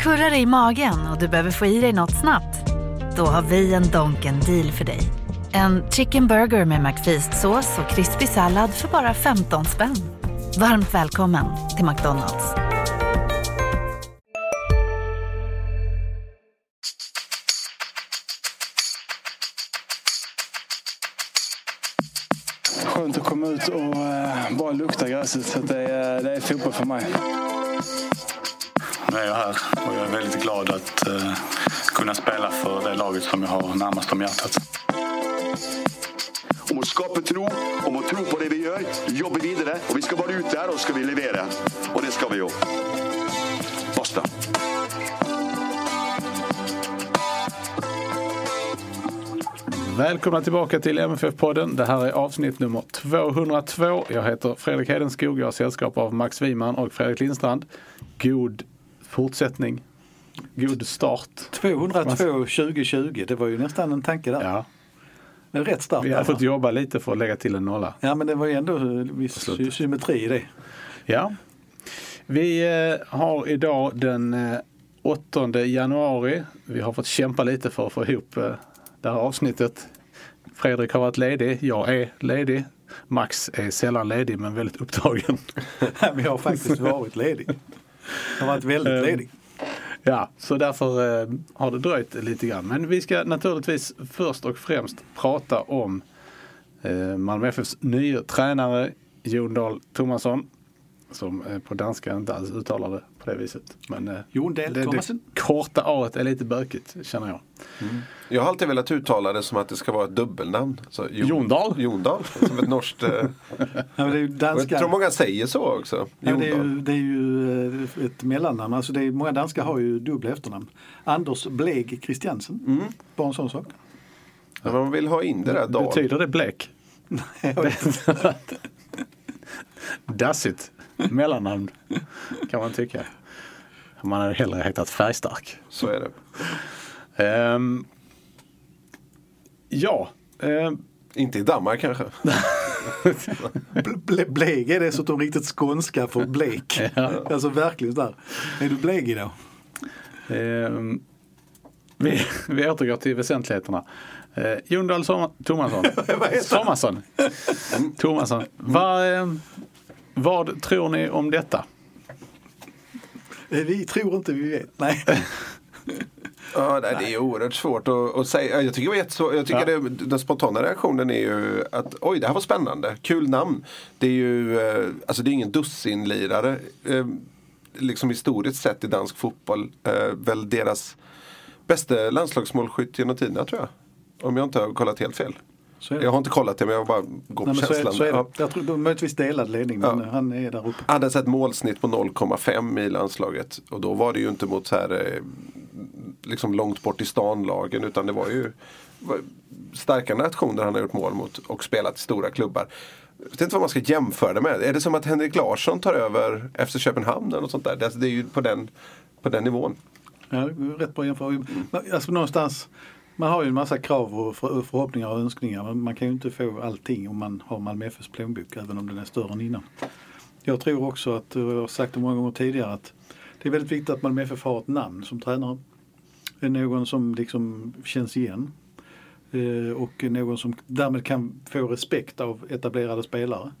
Kurrar det i magen och du behöver få i dig något snabbt? Då har vi en Donken deal för dig. En chicken burger med McFeast-sås och krispig sallad för bara 15 spänn. Varmt välkommen till McDonalds. Skönt att komma ut och eh, bara lukta gräset. Så det, är, det är fotboll för mig. Nu är jag här och jag är väldigt glad att eh, kunna spela för det laget som jag har närmast om hjärtat. Om att skapa tro, om att tro på det vi gör, jobba vidare och vi ska vara ute där och ska vi leverera. Och det ska vi ju. Basta. Välkomna tillbaka till MFF-podden. Det här är avsnitt nummer 202. Jag heter Fredrik Hedenskog. Jag har sällskap av Max Wiman och Fredrik Lindstrand. God fortsättning. God start. 202 2020, det var ju nästan en tanke där. Ja, Men rätt start. vi har fått jobba lite för att lägga till en nolla. Ja men det var ju ändå viss symmetri i det. Ja. Vi eh, har idag den eh, 8 januari. Vi har fått kämpa lite för att få ihop eh, det här avsnittet. Fredrik har varit ledig, jag är ledig. Max är sällan ledig men väldigt upptagen. jag har faktiskt varit ledig. Har varit väldigt Eh, ledig. Ja, så därför eh, har det dröjt lite grann. Men vi ska naturligtvis först och främst prata om eh, Malmö FFs nya tränare Jon Dahl Tomasson. Som eh, på danska inte alls uttalar det på det viset. Men eh, Jon Dahl det, det Tomasson. korta A är lite bökigt känner jag. Jag har alltid velat uttala det som att det ska vara ett dubbelnamn. Så Jon- Jondal? Jondal, som ett norskt... Eh, Ja, men det är danska. jag tror många säger så också. Ja, det, är ju, det är ju eh, ett mellannamn. Alltså det är, många danskar har ju dubbla efternamn. Anders Bleg Christiansen. Mm. Bara en sån sak. Men man vill ha in det där Dal. Betyder det blek? Dassigt mellannamn kan man tycka. Man hade hellre hetat Färgstark. Så är det. Ehm, ja, ehm, Inte i Danmark kanske. Ble, bleg är dessutom riktigt skånska för blek. Alltså verkligen där. Är du bleg idag? ehm, vi, vi återgår till väsentligheterna. Eh, Jon Dahl Tomasson. Tomasson. Tomasson. Vad, ehm, vad tror ni om detta? Eh, Vi tror inte vi vet. Nej. Ja, nej, det är oerhört svårt att, att säga. Jag tycker, det var jättesvårt. jag tycker Ja. det, den spontana reaktionen är ju att oj, det här var spännande. Kul namn. Det är ju eh, alltså det är ingen dussinlirare. Eh, liksom historiskt sett i dansk fotboll. Eh, väl deras bästa landslagsmålskytt genom tiderna tror jag. Om jag inte har kollat helt fel. Så är. Jag har inte kollat det men jag bara går på Nej, så är, känslan. så är det. Ja. Jag tror möjligtvis delad ledning men Ja. han är där uppe. hade ett målsnitt på 0,5 i landslaget. Och då var det ju inte mot så här eh, liksom långt bort i stan-lagen utan det var ju starka nationer han har gjort mål mot och spelat i stora klubbar. Jag vet inte vad man ska jämföra det med. Är det som att Henrik Larsson tar över efter Köpenhamn eller något sånt där? Det, är ju på den, på den nivån. Ja, är rätt bra jämförelse. Alltså någonstans, man har ju en massa krav och förhoppningar och önskningar men man kan ju inte få allting om man har Malmö FFs plånbok även om den är större än innan. Jag tror också att, och jag har sagt det många gånger tidigare, att det är väldigt viktigt att Malmö FF har ett namn som tränare. Det är någon som liksom känns igen. Eh, och någon som därmed kan få respekt av etablerade spelare.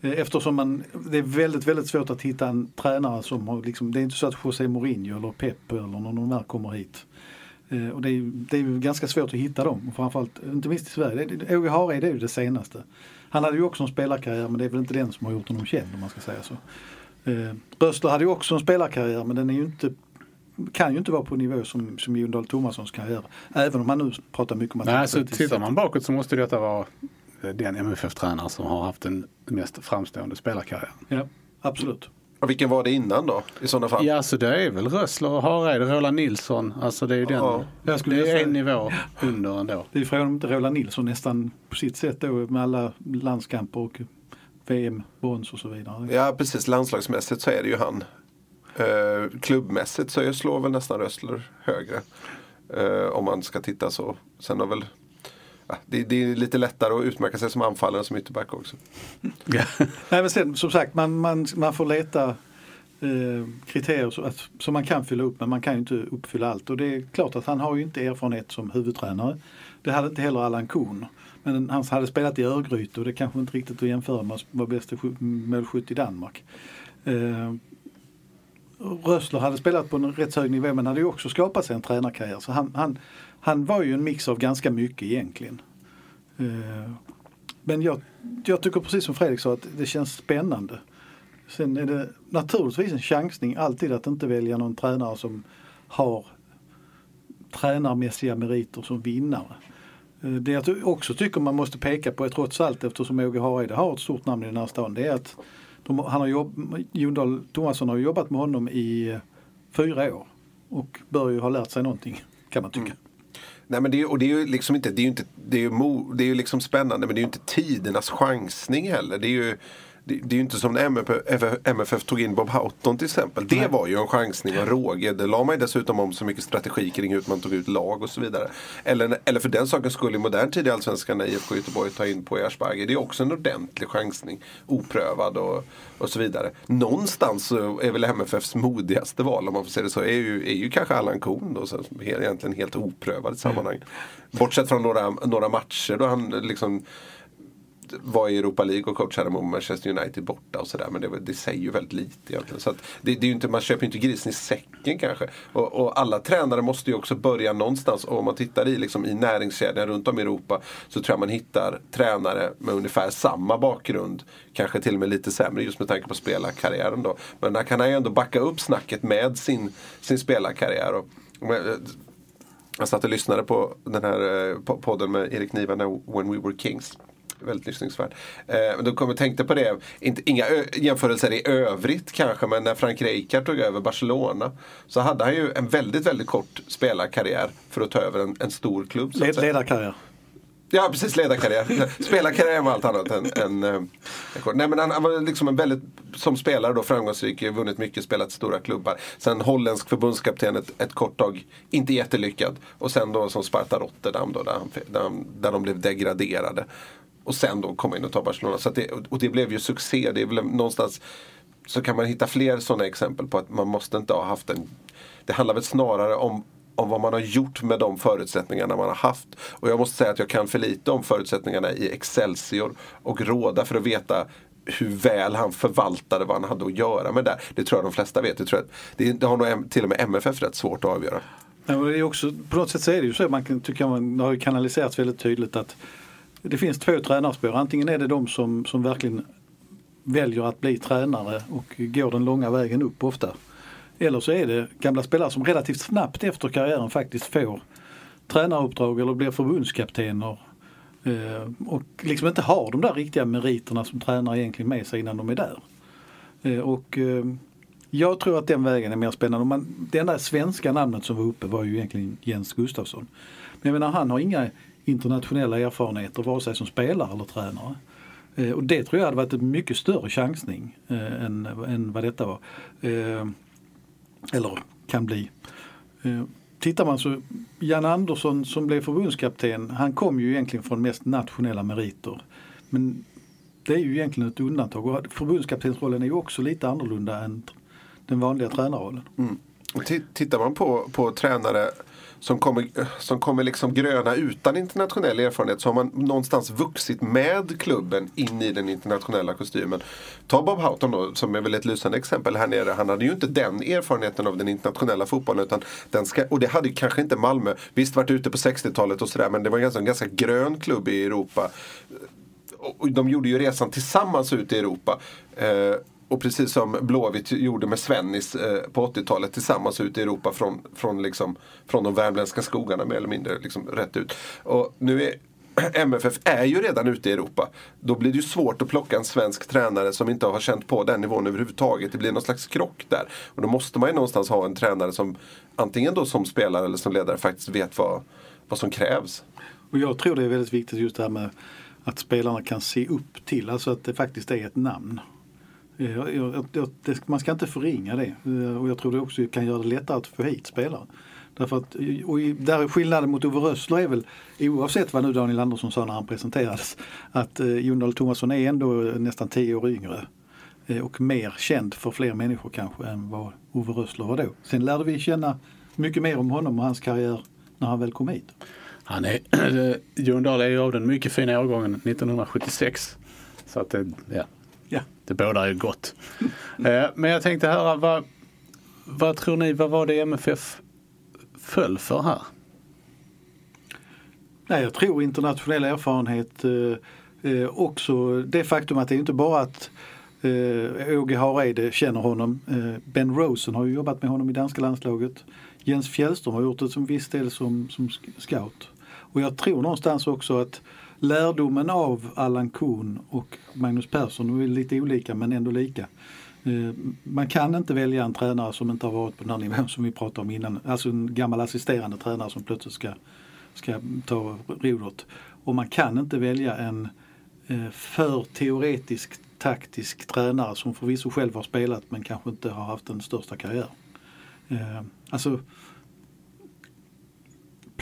Eh, eftersom man, det är väldigt, väldigt svårt att hitta en tränare som har liksom, det är inte så att José Mourinho eller Pep eller någon av de där kommer hit. Eh, Och det är, det är ganska svårt att hitta dem, framförallt inte minst i Sverige. Åge Hareide är ju det senaste. Han hade ju också en spelarkarriär men det är väl inte den som har gjort honom känd om man ska säga så. Eh, Rösler hade ju också en spelarkarriär men den är ju inte, kan ju inte vara på nivå som, som Jon Dahl Tomassons karriär. Även om han nu pratar mycket om att Nej, alltså, tittar man bakåt så måste detta vara den MFF-tränare som har haft den mest framstående spelarkarriären. Ja, absolut. Och vilken var det innan då i sådana fall? Ja, så det är väl Rössler och Hareide, Roland Nilsson. Alltså det är ju den. Ja. Jag skulle det är en nivå under ändå. Det är frågan om inte Roland Nilsson nästan på sitt sätt då med alla landskamper och VM, brons och så vidare. Ja precis, landslagsmässigt så är det ju han. Eh, klubbmässigt så slår väl nästan Rössler högre. Eh, om man ska titta så. Sen har väl det, det är lite lättare att utmärka sig som anfallare än som ytterback också. Nej men sen som sagt man, man, man får leta eh, kriterier så att, som man kan fylla upp men man kan ju inte uppfylla allt. Och det är klart att han har ju inte erfarenhet som huvudtränare. Det hade inte heller Allan Kuhn. Men han hade spelat i Örgryte och det kanske inte riktigt att jämföra med att vara bästa målskytt i Danmark. Eh, Rössler hade spelat på en rätt hög nivå men hade ju också skapat sig en tränarkarriär. Så han, han, han var ju en mix av ganska mycket egentligen. Eh, men jag, jag tycker precis som Fredrik sa att det känns spännande. Sen är det naturligtvis en chansning alltid att inte välja någon tränare som har tränarmässiga meriter som vinnare. Eh, det jag också tycker man måste peka på är trots allt eftersom Åge Hareide har ett stort namn i den här stan. Det är att de, han har jobb, Jondal Tomasson har jobbat med honom i fyra år och bör ju ha lärt sig någonting kan man tycka. Mm. Nej, men det är, och det är ju liksom inte, det är ju inte, det är ju, mo, det är ju liksom spännande men det är ju inte tidernas chansning heller. Det är ju det, det är ju inte som när MFF, MFF tog in Bob Houghton till exempel. Det var ju en chansning och råge. Det la man ju dessutom om så mycket strategi kring hur man tog ut lag och så vidare. Eller, eller för den saken skulle i modern tid i Allsvenskan när IFK Göteborg tar in på Ersberger. Det är också en ordentlig chansning. Oprövad och, och så vidare. Någonstans är väl MFFs modigaste val om man får säga det så. Är ju, är ju kanske Allan Kohn då. Så egentligen helt oprövad i sammanhang. Mm. Bortsett från några, några matcher då han liksom var i Europa League och coachade mot Manchester United borta och sådär. Men det, det, säger ju väldigt lite egentligen. Så det, det, är inte, man köper ju inte grisen i säcken kanske. Och, och, alla tränare måste ju också börja någonstans. Och om man tittar i, liksom, i näringskedjan runt om i Europa så tror jag man hittar tränare med ungefär samma bakgrund. Kanske till och med lite sämre just med tanke på spelarkarriären då. Men där kan han ju ändå backa upp snacket med sin, sin spelarkarriär. Och, eh, jag satt och lyssnade på den här eh, podden med Erik Niva, When We Were Kings väldigt lyssningsvärd. Eh, men då kommer tänkte på det, inte, inga jämförelser i övrigt kanske, men när Frank Rijkaard tog över Barcelona så hade han ju en väldigt, väldigt kort spelarkarriär för att ta över en, en stor klubb. Led, ledarkarriär. Ja precis, ledarkarriär. Spelarkarriär var allt annat än, än äh, Nej men han, han, var liksom en väldigt, som spelare då framgångsrik, vunnit mycket, spelat stora klubbar. Sen holländsk förbundskapten ett, ett kort tag, inte jättelyckad. Och sen då som Sparta Rotterdam då, där, han, där, där de blev degraderade. Och sen då komma in och ta Barcelona. Så det, och det blev ju succé. Det är väl någonstans så kan man hitta fler sådana exempel på att man måste inte ha haft en... Det handlar väl snarare om, om vad man har gjort med de förutsättningarna man har haft. Och jag måste säga att jag kan för lite om förutsättningarna i Excelsior och Råda för att veta hur väl han förvaltade vad han hade att göra med det. Det tror jag de flesta vet. Det, tror jag, det, det har nog till och med MFF rätt svårt att avgöra. Men det är också, på något sätt så är det ju så, man kan, tycker man har kanaliserats väldigt tydligt att det finns två tränarspår. Antingen är det de som, som verkligen väljer att bli tränare och går den långa vägen upp ofta. Eller så är det gamla spelare som relativt snabbt efter karriären faktiskt får tränaruppdrag eller blir förbundskaptener eh, och liksom inte har de där riktiga meriterna som tränare egentligen med sig innan de är där. Eh, och eh, jag tror att den vägen är mer spännande. Man, det enda svenska namnet som var uppe var ju egentligen Jens Gustafsson. Men jag menar han har inga internationella erfarenheter vare sig som spelare eller tränare. Eh, och det tror jag hade varit en mycket större chansning eh, än, än vad detta var. Eh, eller kan bli. Eh, tittar man så, Jan Andersson som blev förbundskapten, han kom ju egentligen från mest nationella meriter. Men det är ju egentligen ett undantag och förbundskaptensrollen är ju också lite annorlunda än den vanliga tränarrollen. Mm. Tittar man på, på tränare som kommer, som kommer liksom gröna utan internationell erfarenhet så har man någonstans vuxit med klubben in i den internationella kostymen. Ta Bob Houghton då, som är väl ett lysande exempel här nere. Han hade ju inte den erfarenheten av den internationella fotbollen. Utan den ska, och det hade kanske inte Malmö. Visst varit ute på 60-talet och sådär men det var en ganska, alltså en ganska grön klubb i Europa. Och de gjorde ju resan tillsammans ut i Europa. Eh, och precis som Blåvitt gjorde med Svennis eh, på 80-talet tillsammans ute i Europa från, från, liksom, från de värmländska skogarna mer eller mindre liksom, rätt ut. Och nu är MFF är ju redan ute i Europa. Då blir det ju svårt att plocka en svensk tränare som inte har känt på den nivån överhuvudtaget. Det blir någon slags krock där. Och då måste man ju någonstans ha en tränare som antingen då som spelare eller som ledare faktiskt vet vad, vad som krävs. Och jag tror det är väldigt viktigt just det här med att spelarna kan se upp till, alltså att det faktiskt är ett namn. Eh, jag, jag, jag, det, man ska inte förringa det eh, och jag tror det också kan göra det lättare att få hit spelare. Därför att, eh, och där skillnaden mot Ove Rössler är väl, oavsett vad nu Daniel Andersson sa när han presenterades, att eh, Jon Dahl Tomasson är ändå nästan tio år yngre. eh, och mer känd för fler människor kanske än vad Ove Rössler var då. Sen lärde vi känna mycket mer om honom och hans karriär när han väl kom hit. Han är, Jon Dahl är ju av den mycket fina årgången 1976. Så att det, ja, Ja. det bådar ju gott. Eh, Men jag tänkte höra, vad, vad tror ni, vad var det MFF föll för här? Nej, jag tror internationell erfarenhet eh, eh, också det faktum att det är inte bara att eh, Åge Hareide känner honom. Eh, ben Rosen har ju jobbat med honom i danska landslaget. Jens Fjällström har gjort det som viss del som, som scout. Och jag tror någonstans också att lärdomen av Allan Kuhn och Magnus Persson, de är lite olika men ändå lika. Eh, man kan inte välja en tränare som inte har varit på den här nivån som vi pratade om innan. Alltså en gammal assisterande tränare som plötsligt ska, ska ta rodret. Och man kan inte välja en eh, för teoretisk taktisk tränare som förvisso själv har spelat men kanske inte har haft den största karriären. Eh, alltså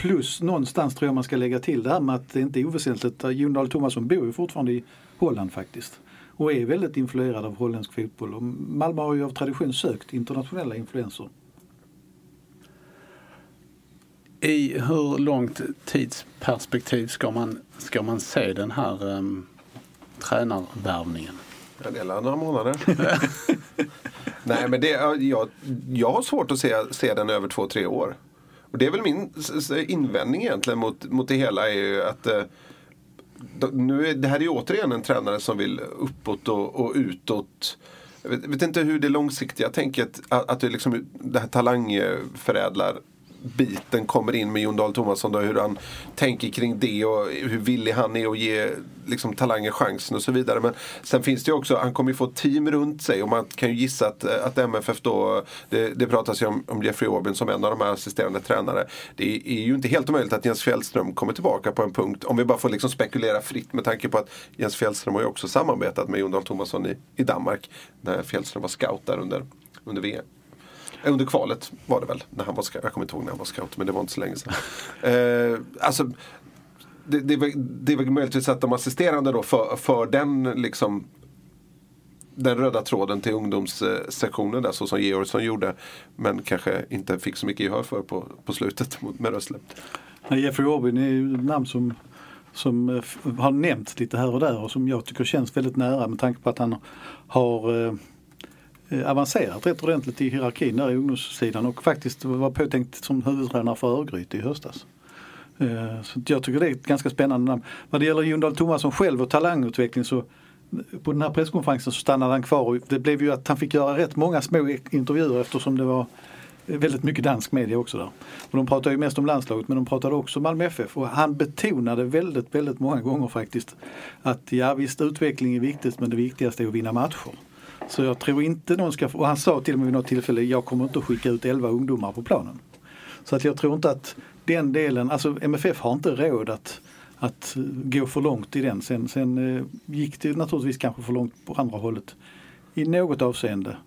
Plus någonstans tror jag man ska lägga till det här med att det inte är oväsentligt. Jon Dahl Tomasson bor ju fortfarande i Holland faktiskt. Och är väldigt influerad av holländsk fotboll. Och Malmö har ju av tradition sökt internationella influenser. I hur långt tidsperspektiv ska man, ska man se den här um, tränarvärvningen? Är alla några månader. Nej, men det, jag, jag har svårt att se, se den över två, tre år. Och det är väl min invändning egentligen mot, mot det hela är ju att eh, nu är, det här är ju återigen en tränare som vill uppåt och, och utåt. Jag vet, vet inte hur det långsiktiga tänket, att, att det, liksom, det här talangförädlar eh, biten kommer in med Jon Dahl Tomasson. Då, hur han tänker kring det och hur villig han är att ge liksom, talanger chansen och så vidare. Men sen finns det ju också, han kommer ju få team runt sig och man kan ju gissa att, eh, att MFF då, det, det pratas ju om, om Jeffrey Aubin som en av de här assisterande tränare. Det är ju inte helt omöjligt att Jens Fjällström kommer tillbaka på en punkt, om vi bara får liksom spekulera fritt med tanke på att Jens Fjällström har ju också samarbetat med Jon Dahl Tomasson i, i Danmark när Fjällström var scout där under, under VM. Under kvalet var det väl, när han var scout. Jag kommer inte ihåg när han var scout, men det var inte så länge sedan. Eh, alltså, det, det, väl- det väl möjligtvis att de assisterande då för, för den liksom den röda tråden till ungdomssektionen där så som Georgsson gjorde. Men kanske inte fick så mycket gehör för på, på slutet med Rössle. Jeffrey Aubin är ju ett namn som, som eh, har nämnts lite här och där och som jag tycker känns väldigt nära med tanke på att han har eh, Eh, avancerat rätt ordentligt i hierarkin där i ungdomssidan och faktiskt var påtänkt som huvudtränare för Örgryte i höstas. Eh, så jag tycker det är ett ganska spännande namn. Vad det gäller Jon Dahl Tomasson själv och talangutveckling så eh, på den här presskonferensen så stannade han kvar och det blev ju att han fick göra rätt många små e- intervjuer eftersom det var väldigt mycket dansk media också där. Och de pratade ju mest om landslaget men de pratade också om Malmö FF och han betonade väldigt, väldigt många gånger faktiskt att ja visst utveckling är viktigt men det viktigaste är att vinna matcher. Så jag tror inte någon ska, och han sa till och med vid något tillfälle, jag kommer inte att skicka ut 11 ungdomar på planen. Så att jag tror inte att den delen, alltså MFF har inte råd att, att gå för långt i den. Sen, sen eh, gick det naturligtvis kanske för långt på andra hållet i något avseende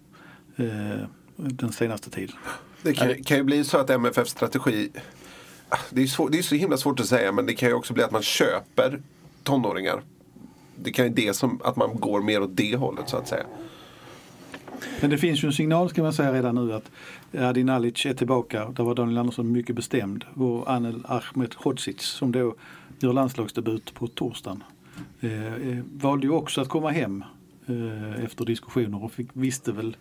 eh, den senaste tiden. Det kan, kan ju bli så att MFFs strategi ah, det är, svår, det är så himla svårt att säga men det kan ju också bli att man köper tonåringar. Det kan ju det som att man går mer åt det hållet så att säga. Men det finns ju en signal ska man säga redan nu att Adin Alic är tillbaka. Där var Daniel Andersson mycket bestämd. Och Anel Ahmed Hodzic som då gör landslagsdebut på torsdagen. Eh, eh, valde ju också att komma hem eh, efter diskussioner och fick, visste väl,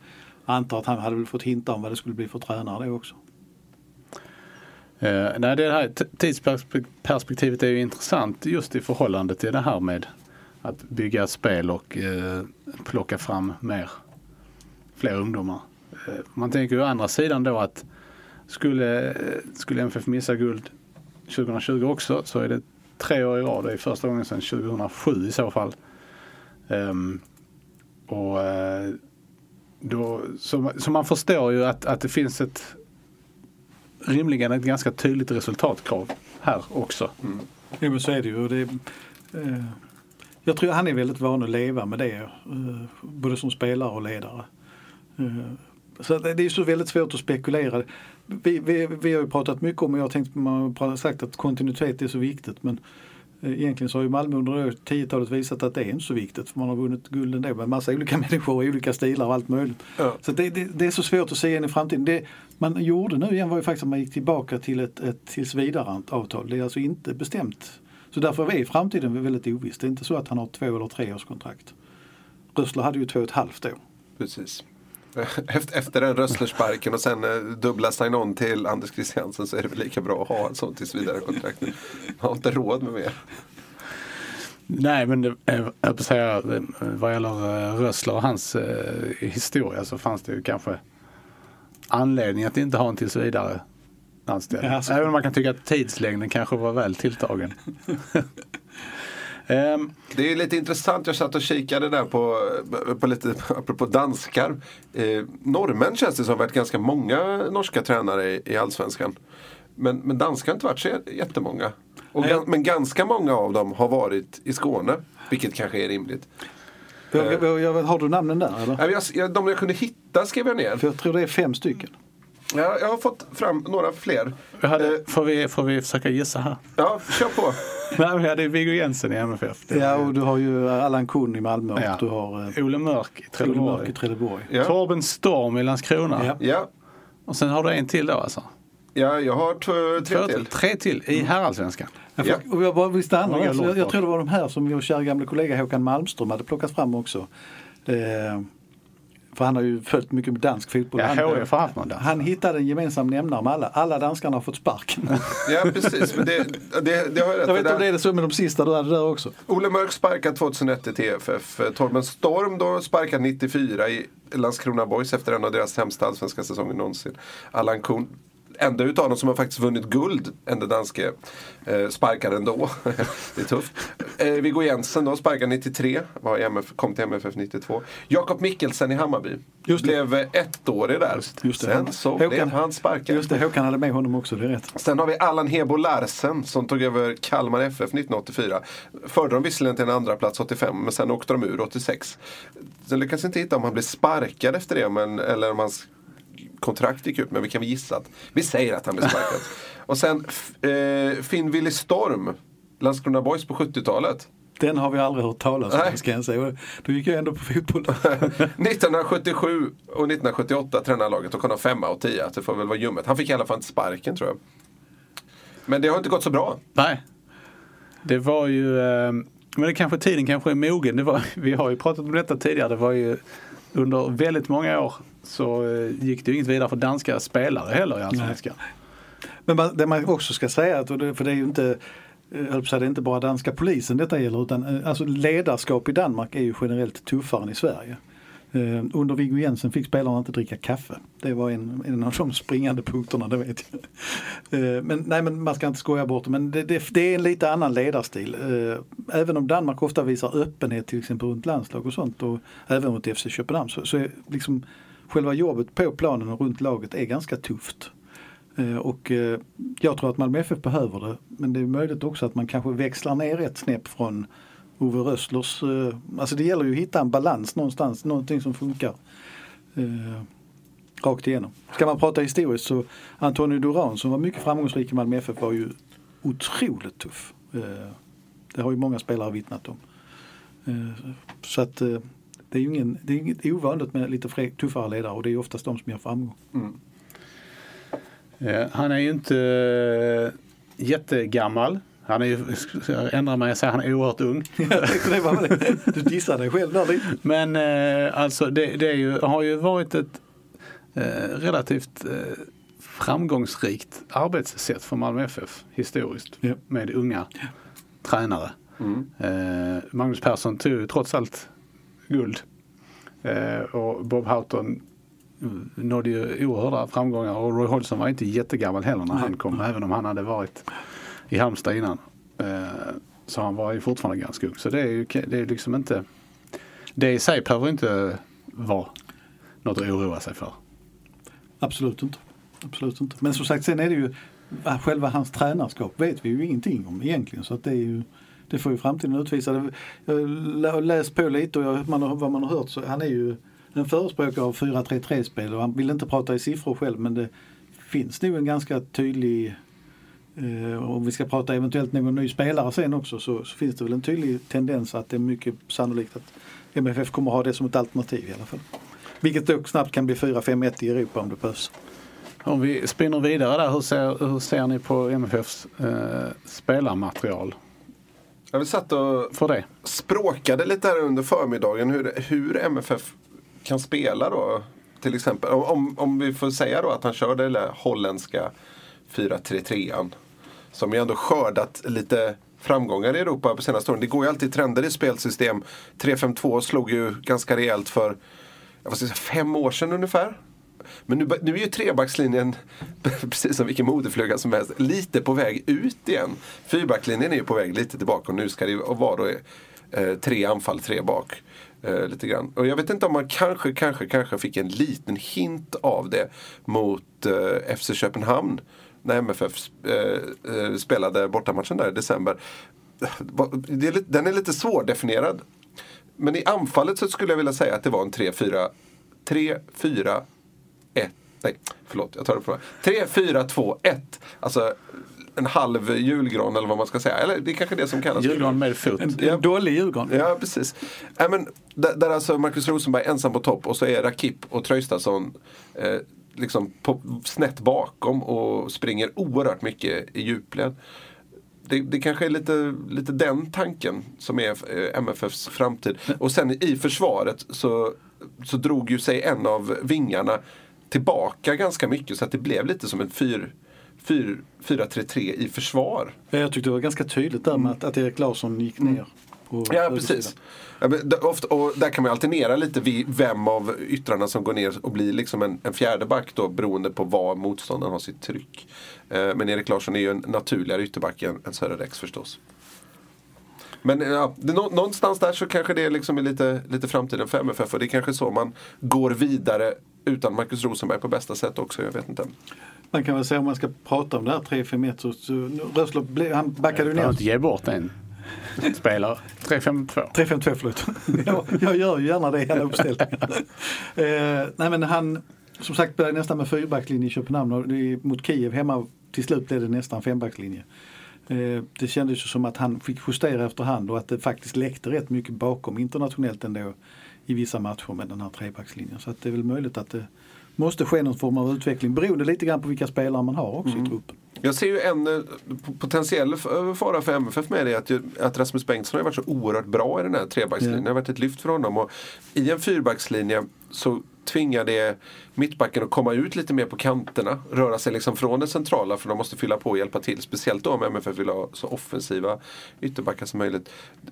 antar att han hade väl fått hinta om vad det skulle bli för tränare då också. Eh, nej, det här tidsperspektivet är ju intressant just i förhållande till det här med att bygga spel och eh, plocka fram mer, fler ungdomar. Eh, man tänker ju å andra sidan då att skulle, skulle MFF missa guld 2020 också så är det tre år i rad. Det är första gången sedan 2007 i så fall. Um, och eh, då, så, så man förstår ju att, att det finns ett rimligen ett ganska tydligt resultatkrav här också. Mm. Jo men så är det ju. Det, eh, jag tror han är väldigt van att leva med det. Eh, både som spelare och ledare. Eh, så det, är så väldigt svårt att spekulera. Vi, vi, vi har ju pratat mycket om, och jag har tänkt, man har sagt att kontinuitet är så viktigt. Men Eh, Egentligen så har ju Malmö under det 10-talet visat att det är inte så viktigt för man har vunnit guld ändå med massa olika människor i olika stilar och allt möjligt. Ja. Så det, det, det är så svårt att se in i framtiden. Det man gjorde nu igen var ju faktiskt att man gick tillbaka till ett, ett tills vidare avtal. Det är alltså inte bestämt. Så därför är framtiden väldigt oviss. Det är inte så att han har två eller tre års kontrakt. Rössler hade ju två och ett halvt år. Precis. Efter, efter den Rösslersparken och sen eh, dubbla sign-on till Anders Christiansen så är det väl lika bra att ha ett sånt tills vidare kontrakt. Man har inte råd med mer. Nej, men det, eh, jag säga, eh, vad gäller eh, Rössler och hans eh, historia så fanns det ju kanske anledning att inte ha en tills vidare anställning. Även om man kan tycka att tidslängden kanske var väl tilltagen. Ehm, Det är lite intressant, jag satt och kikade där på, på lite, apropå danskar. Eh, norrmän känns det som varit ganska många norska tränare i, i Allsvenskan. Men, men danskar har inte varit så jättemånga. Och men ganska många av dem har varit i Skåne. Vilket kanske är rimligt. Jag, jag, jag, har du namnen där eller? Jag, de jag kunde hitta skrev jag ner. För jag tror det är fem stycken. Jag, jag har fått fram några fler. vi hade, Eh, får, vi, får vi försöka gissa här? ja, kör på. Nej, vi hade Viggo Jensen i MFF. Det Ja, ju och du har ju Allan Kuhn i Malmö och Ja. du har eh, Ole Mörk i Trelleborg. Mörk i Trelleborg. Ja, Torben Storm i Landskrona. Ja. ja, Och sen har du en till då alltså? ja jag har tre Två till. Tre till i herrallsvenskan. Ja, Ja. och jag bara Jag, jag bak. tror det var de här som vår kära gamla kollega Håkan Malmström hade plockat fram också. Eh, för han har ju följt mycket med dansk fotboll. Ja, han, HF har haft någon dans. han hittade en gemensam nämnare med alla. Alla danskarna har fått sparken. Ja, precis. Men det, det, det har jag rätt jag vet i inte om det är så med de sista du hade där också. Ole Mörk sparkad 2001 till TFF. Torben Storm då sparkad 94 i Landskrona Boys efter en av deras sämsta allsvenska säsonger någonsin. Allan Kuhn, enda utav dem som har faktiskt vunnit guld, enda danske, eh, sparkad ändå. det är tufft. Eh, Viggo Jensen då, sparkad 93, var MF, kom till MFF 92. Jakob Mikkelsen i Hammarby. Just det. Blev eh, ettårig där. Just det. Sen så Håkan- blev han sparkad. Just det, Håkan hade med honom också, det är rätt. Sen har vi Allan Hebo Larsen som tog över Kalmar FF 1984. Förde de visserligen till en andra plats 85 men sen åkte de ur 86. Sen lyckades inte hitta om han blev sparkad efter det men, eller om hans kontrakt gick ut men vi kan väl gissa att vi säger att han blev sparkad. Och sen eh, Finn Willy Storm, Landskrona Boys på 70-talet. Den har vi aldrig hört talas om Nej. ska jag säga. Då gick jag ändå på fotboll. 1977 och 1978 tränade laget och kom de femma och tia. Det får väl vara ljummet. Han fick i alla fall inte sparken tror jag. Men det har inte gått så bra. Nej. Det var ju, eh, men det kanske tiden kanske är mogen. Det var, vi har ju pratat om detta tidigare. Det var ju under väldigt många år så eh, gick det ju inget vidare för danska spelare heller i Allsvenskan. Men man, det man också ska säga, för det är ju inte eh, jag säga, det är inte bara danska polisen detta gäller utan eh, alltså ledarskap i Danmark är ju generellt tuffare än i Sverige. Under Viggo Jensen fick spelarna inte dricka kaffe. Det var en, en av de springande punkterna, det vet jag. Men, nej, men man ska inte skoja bort det, men det, det, det är en lite annan ledarstil. Även om Danmark ofta visar öppenhet till exempel runt landslag och sånt och även mot FC Köpenhamn så, så är liksom själva jobbet på planen och runt laget är ganska tufft. Eh, och eh, jag tror att Malmö FF behöver det. Men det är möjligt också att man kanske växlar ner ett snäpp från Ove Rösslers. Eh, alltså det gäller ju att hitta en balans någonstans, någonting som funkar. eh, Rakt igenom. Ska man prata historiskt så Antonio Duran som var mycket framgångsrik i Malmö FF var ju otroligt tuff. Eh, Det har ju många spelare vittnat om. Eh, Så att eh, det är ju ingen, det är inget ovanligt med lite fre- tuffare ledare och det är oftast de som gör framgång. Eh, Han är ju inte eh, jättegammal. Han är ju, jag ändrar mig och säger han är oerhört ung. Du dissade dig själv där lite. Men eh, alltså det, det ju, har ju varit ett eh, relativt framgångsrikt arbetssätt för Malmö FF historiskt. Ja. Med unga tränare. Eh, Magnus Persson tog trots allt guld. Eh, och Bob Houghton mm, nådde ju oerhörda framgångar och Roy Hodgson var inte jättegammal heller när han kom. Även om han hade varit i Halmstad innan. Eh, så han var ju fortfarande ganska ung. Så det är ju det är liksom inte det i sig behöver inte vara något att oroa sig för. Absolut inte. Absolut inte. Men som sagt sen är det ju själva hans tränarskap vet vi ju ingenting om egentligen. Så att det är ju det får ju framtiden utvisa. Jag läst på lite och jag, man har, vad man har hört så han är ju en förespråkare av 4-3-3-spel och han vill inte prata i siffror själv men det finns nog en ganska tydlig Eh, Om vi ska prata eventuellt någon ny spelare sen också så, så finns det väl en tydlig tendens att det är mycket sannolikt att MFF kommer ha det som ett alternativ i alla fall. Vilket dock snabbt kan bli 4-5-1 i Europa om det behövs. Om vi spinner vidare där, hur ser, hur ser ni på MFFs eh, spelarmaterial jag vi satt och för det? språkade lite här under förmiddagen hur, hur MFF kan spela då. Till exempel om, om, vi får säga då att han kör den där holländska 4-3-3an. Som ju ändå skördat lite framgångar i Europa på senaste åren. Det går ju alltid trender i spelsystem. 3-5-2 slog ju ganska rejält för jag säga, fem år sedan ungefär. Men nu, nu är ju trebackslinjen, precis som vilken modefluga som helst, lite på väg ut igen. Fyrbackslinjen är ju på väg lite tillbaka och nu ska det ju vara då, eh, tre anfall, tre bak. Eh, lite grann. Och jag vet inte om man kanske, kanske, kanske fick en liten hint av det mot eh, FC Köpenhamn. När MFF eh, eh, spelade bortamatchen där i december. Det är den är lite svårdefinierad. Men i anfallet så skulle jag vilja säga att det var en 3-4 3-4 1 Nej, förlåt, jag tar det på 3, 4, 2, 1. Alltså en halv julgran eller vad man ska säga. Eller det är kanske det som kallas Julgran med fot. En, Ja. dålig julgran. Ja, precis. Nej, men, där, där alltså Marcus Rosenberg ensam på topp och så är Rakip och Traustason eh, liksom på, snett bakom och springer oerhört mycket i djupled. Det, det kanske är lite, lite den tanken som är eh, MFFs framtid. Och sen i försvaret så, så drog ju sig en av vingarna tillbaka ganska mycket så att det blev lite som en 4-3-3 i försvar. Ja, Jag tyckte det var ganska tydligt där med att, att Erik Larsson gick ner. på Mm. Ja, precis. Ja, ofta, och där kan man alternera lite vid vem av yttrarna som går ner och blir liksom en, en fjärde back då beroende på var motståndaren har sitt tryck. Eh, men Erik Larsson är ju en naturligare ytterback än, än Sören Rex förstås. Men ja, det, någonstans där så kanske det liksom är lite, lite framtiden för MFF och det är kanske så man går vidare utan Marcus Rosenberg på bästa sätt också. Jag vet inte. Man kan väl säga om man ska prata om det här 3-5-1 så, så Rösler han backade ju Jag ner. behöver inte ge bort en spelare. 3-5-2. 3-5-2 förlåt. jag, jag gör ju gärna det i alla uppställningar. eh, nej men han som sagt började nästan med fyrbackslinje i Köpenhamn och det är mot Kiev hemma till slut blev det nästan fembackslinje. Eh, det kändes ju som att han fick justera efterhand och att det faktiskt läckte rätt mycket bakom internationellt ändå i vissa matcher med den här trebackslinjen. Så att det är väl möjligt att det måste ske någon form av utveckling beroende lite grann på vilka spelare man har också i truppen. Jag ser ju en eh, potentiell fara för MFF med det att, ju- att Rasmus Bengtsson har varit så oerhört bra i den här trebackslinjen. Det har varit ett lyft för honom. Och I en fyrbackslinje så tvingar det mittbacken att komma ut lite mer på kanterna. Röra sig liksom från det centrala för de måste fylla på och hjälpa till. Speciellt då om MFF vill ha så offensiva ytterbackar som möjligt.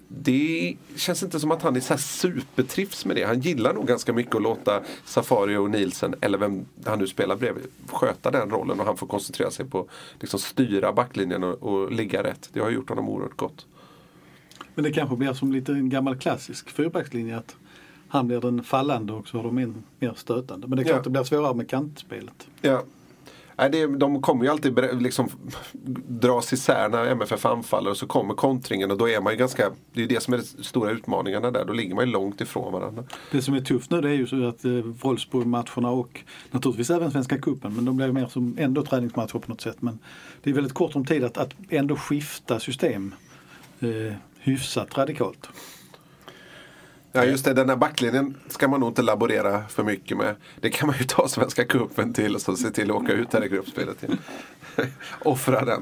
Det känns inte som att han är så här supertrivs med det. Han gillar nog ganska mycket att låta Safari och Nielsen, eller vem han nu spelar bredvid, sköta den rollen och han får koncentrera sig på liksom styra backlinjen och, och ligga rätt. Det har gjort honom oerhört gott. Men det kanske blir som lite en gammal klassisk fyrbackslinje att han blir den fallande och så har de en mer stötande. Men det är klart Ja. det blir svårare med kantspelet. Ja. Nej, det, de kommer ju alltid liksom dras isär när MFF anfaller och så kommer kontringen och då är man ju ganska, det är ju det som är de stora utmaningarna där, då ligger man ju långt ifrån varandra. Det som är tufft nu det är ju så att eh, Wolfsburg-matcherna och naturligtvis även Svenska Cupen men de blir mer som ändå träningsmatcher på något sätt. Men det är väldigt kort om tid att, att ändå skifta system eh, hyfsat radikalt. Ja just det, den här backlinjen ska man nog inte laborera för mycket med. Det kan man ju ta Svenska cupen till och så se till att åka ut här i gruppspelet. Offra den.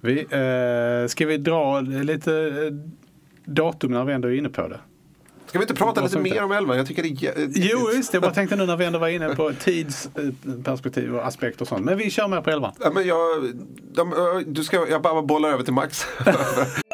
Vi, eh, ska vi dra lite eh, datum när vi ändå är inne på det? Ska vi inte prata lite mer om elvan? Jag tycker det är... jä- Jo, just det. Jag bara tänkte nu när vi ändå var inne på tidsperspektiv och aspekter och sånt. Men vi kör med på elvan. Ja, men jag, de, du ska, jag bara bollar över till Max.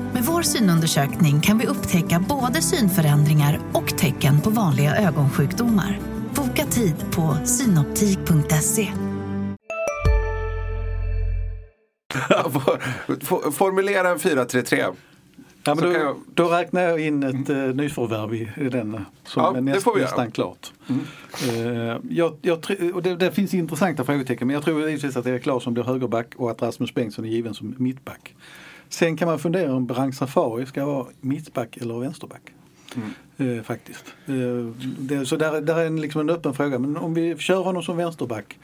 Med vår synundersökning kan vi upptäcka både synförändringar och tecken på vanliga ögonsjukdomar. Boka tid på synoptik.se. For- Formulera en 4-3-3. Ja, men då, jag- då räknar jag in ett uh, nyförvärv i, i den som Ja, är det näst, nästan klart. Eh, jag, jag, tr- och det, det finns intressanta frågetecken men jag tror givetvis att Erik Larsson blir högerback och att Rasmus Bengtsson är given som mittback. Sen kan man fundera om Berang Safari ska vara mittback eller vänsterback. Eh, faktiskt. Eh, det, så där, där är en, liksom en öppen fråga men om vi kör honom som vänsterback.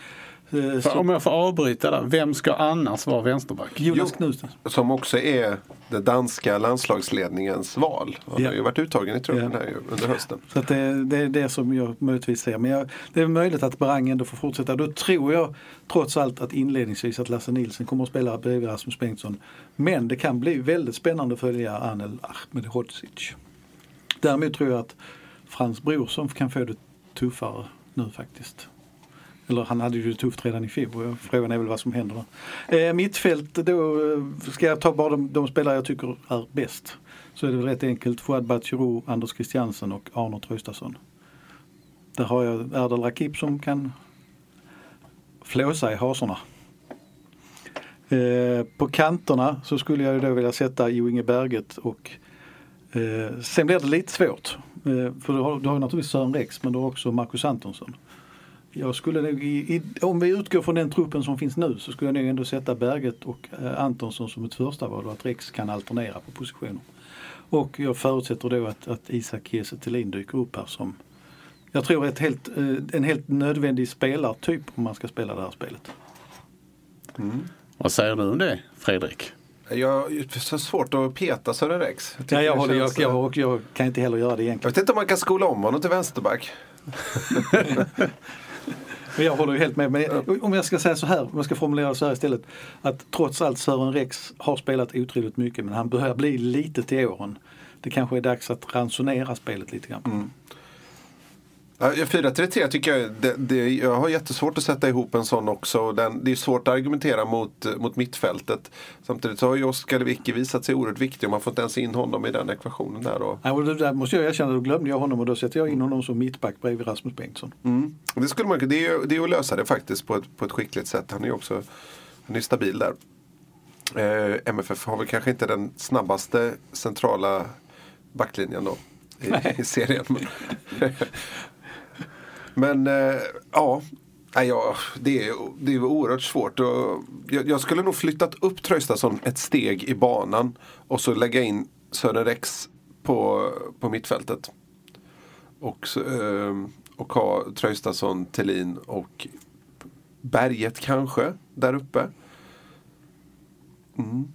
Eh, så, om jag får avbryta där, vem ska annars vara vänsterback? Jonas Jo. Knutsen. Som också är den danska landslagsledningens val. Han Ja. har ju varit uttagen i truppen Ja. här under hösten. Så att det, det är det som jag möjligtvis ser. Men jag, det är möjligt att Berang ändå får fortsätta. Då tror jag trots allt att inledningsvis att Lasse Nilsson kommer att spela bredvid Rasmus Bengtsson. Men det kan bli väldigt spännande att följa Anel Ahmedhodzic. Däremot tror jag att Frans Brorsson kan få det tuffare nu faktiskt. Eller han hade ju det tufft redan i fjol. Frågan är väl vad som händer där. Eh, mittfält, då eh, ska jag ta bara de, de spelare jag tycker är bäst. Så är det väl rätt enkelt. Fouad Batshirou, Anders Christiansen och Arnold Traustason. Där har jag Erdal Rakip som kan flåsa i hasorna. Eh, på kanterna så skulle jag ju då vilja sätta Jo Inge Berget och eh, sen blir det lite svårt. Eh, för du har, du har ju naturligtvis Sören Rex men du har också Marcus Antonsson. Jag skulle nog, i, i, om vi utgår från den truppen som finns nu så skulle jag nog ändå sätta Berget och eh, Antonsson som ett första val och att Rex kan alternera på positioner. Och jag förutsätter då att, att Isak Kiese Thelin dyker upp här som jag tror ett helt, eh, en helt nödvändig spelartyp om man ska spela det här spelet. Vad säger du om det, Fredrik? Jag har så svårt att peta Sören Rex. tycker Ja, jag, håller, jag, känns- jag, och jag kan inte heller göra det jag egentligen. vet inte om man kan skola om honom till vänsterback. Men jag håller ju helt med. Men om jag ska säga så här, om jag ska formulera det så här istället. Att trots allt Sören Rex har spelat otroligt mycket men han börjar bli lite till åren. Det kanske är dags att ransonera spelet lite grann. Mm. 4-3-3 tycker jag, det, det, jag har jättesvårt att sätta ihop en sån också. Den, det är svårt att argumentera mot, mot mittfältet. Samtidigt så har ju Oskar Lewicki visat sig oerhört viktig och man får inte ens in honom i den ekvationen där. Och, Ja, och det där måste jag erkänna, då glömde jag honom och då sätter jag in honom som mittback bredvid Rasmus Bengtsson. mm. Det, skulle man, det, är, det är att lösa det faktiskt på ett, på ett skickligt sätt. Han är också han är stabil där. Eh, MFF har väl kanske inte den snabbaste centrala backlinjen då i, i serien. Men, eh, ja, Nej, ja, det, är, det är oerhört svårt. Jag, jag skulle nog flyttat upp Traustason ett steg i banan och så lägga in Sören Rex på, på mittfältet. Och, eh, och ha Traustason, Thelin och Berget kanske där uppe. Mm.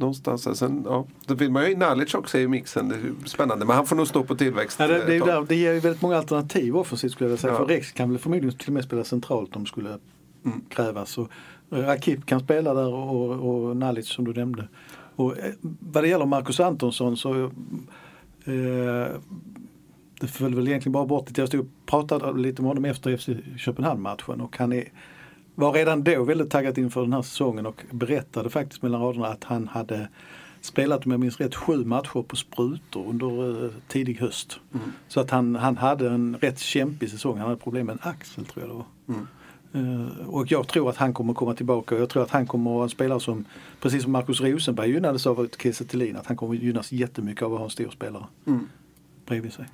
Någonstans. Sen, ja, då vill man ju in Nalic också i mixen. Det är spännande. Men han får nog stå på tillväxt. Ja, det, det, ett tag. där, det ger ju väldigt många alternativ offensivt skulle jag vilja säga. Ja. För Rex kan väl förmodligen till och med spela centralt om det skulle Mm. krävas. Och Rakip kan spela där och, och, och Nalic som du nämnde. Och eh, vad det gäller Marcus Antonsson så eh, det föll väl egentligen bara bort att jag stod och pratade lite med honom efter FC Köpenhamn-matchen och han är, var redan då väldigt taggad inför den här säsongen och berättade faktiskt mellan raderna att han hade spelat, om jag minns rätt, sju matcher på sprutor under eh, tidig höst. Så att han, han hade en rätt kämpig säsong. Han hade problem med en axel tror jag det var. Eh, och jag tror att han kommer komma tillbaka och jag tror att han kommer att vara en spelare som, precis som Marcus Rosenberg gynnades av Kiese att han kommer gynnas jättemycket av att ha en stor spelare bredvid sig.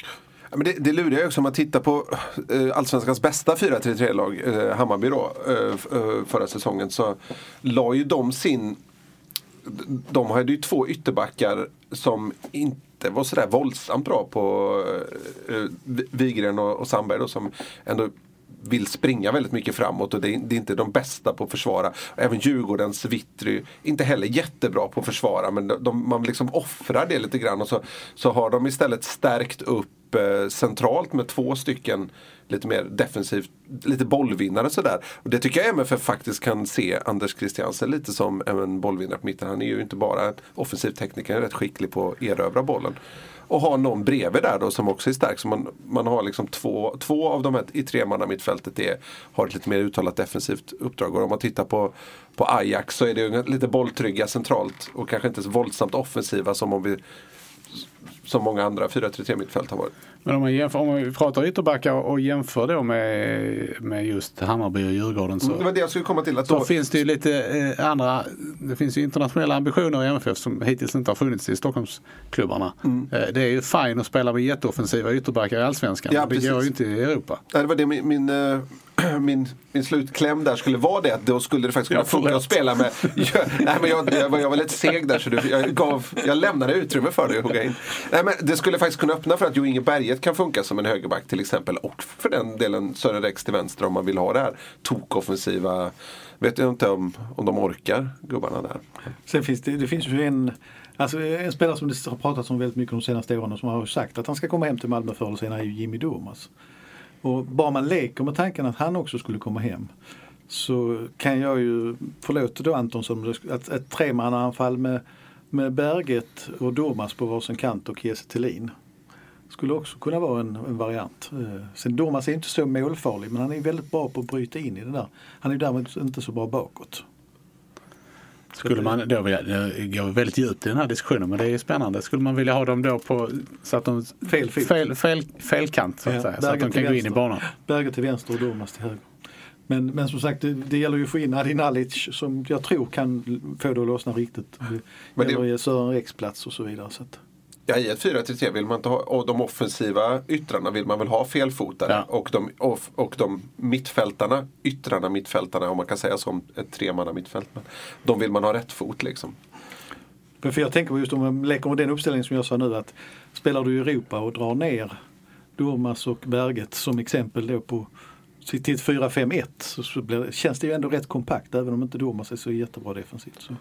Men det, det lurar ju också om man tittar på eh, Allsvenskans bästa 4-3-3-lag, eh, Hammarby då, eh, förra säsongen. Så la ju de sin... De hade ju två ytterbackar som inte var sådär våldsamt bra på eh, Wigren och, och Sandberg då, som ändå vill springa väldigt mycket framåt och det är, det är inte de bästa på att försvara. Även Djurgårdens Vittry, inte heller jättebra på att försvara men de, de, man liksom offrar det lite grann och så, så har de istället stärkt upp centralt med två stycken lite mer defensivt, lite bollvinnare sådär. Och det tycker jag MFF faktiskt kan se Anders Christiansen lite som en bollvinnare på mitten. Han är ju inte bara en offensiv tekniker, han är rätt skicklig på att erövra bollen. Och ha någon bredvid där då som också är stark. Så man, man har liksom två, två av de här i tremannamittfältet, är, har ett lite mer uttalat defensivt uppdrag. Och om man tittar på, på Ajax så är det ju lite bolltrygga centralt och kanske inte så våldsamt offensiva som om vi som många andra 4-3-3 mittfält har varit. Men om man, jämför, om man pratar ytterbackar och jämför då med, med just Hammarby och Djurgården så, Det var det jag skulle komma till. Att så då, finns det ju lite eh, andra, det finns ju internationella ambitioner i MFF som hittills inte har funnits i Stockholmsklubbarna. Mm. Eh, det är ju fine att spela med jätteoffensiva ytterbackar i Allsvenskan. Ja, men det går ju inte i Europa. Nej, det var det min, min, eh, min, min slutkläm där skulle vara det. Att då skulle det faktiskt kunna funka att spela med... Jag, nej, men jag, jag, var- jag var lite seg där så du, jag, gav, jag lämnade utrymme för dig att hugga in. Nej, men det skulle faktiskt kunna öppna för att Jo Inge Berget kan funka som en högerback till exempel. Och för den delen Sören Rex till vänster om man vill ha det här tokoffensiva. Vet jag inte om, om de orkar gubbarna där. Sen finns det, det finns ju en, alltså en spelare som det har pratats om väldigt mycket de senaste åren och som har sagt att han ska komma hem till Malmö förr eller senare är ju Jimmy Durmaz. Och bara man leker med tanken att han också skulle komma hem så kan jag ju, förlåt då Antonsson, att ett tremannaanfall med, med Berget och Durmaz på varsin kant och Kiese Thelin skulle också kunna vara en, en variant. Eh, Sen Durmaz är inte så målfarlig men han är väldigt bra på att bryta in i det där. Han är ju därmed inte så bra bakåt. Skulle man då vilja, det går väldigt djupt i den här diskussionen men det är ju spännande. Skulle man vilja ha dem då på så att de Fel fot. fel, fel, felkant så att Ja, säga. Så att de kan till gå in i vänster. banan. Berget till vänster och Durmaz till höger. Men, men som sagt, det, det gäller ju att få in Adi Nalic som jag tror kan få det att lossna riktigt. Det det- gäller ge Sören plats och så vidare. Så att, Ja, i ett 4-3-3 vill man inte ha, och de offensiva yttrarna vill man väl ha felfotade. Ja. Och, de, och, och de mittfältarna, yttrarna mittfältarna, om man kan säga som ett tremanna mittfält. Men de vill man ha rätt fot liksom. För jag tänker på just om man leker med den uppställningen som jag sa nu att spelar du i Europa och drar ner Durmaz och Berget som exempel då på till ett 4-5-1 så, så blir, känns det ju ändå rätt kompakt även om inte Durmaz är så jättebra defensivt. Så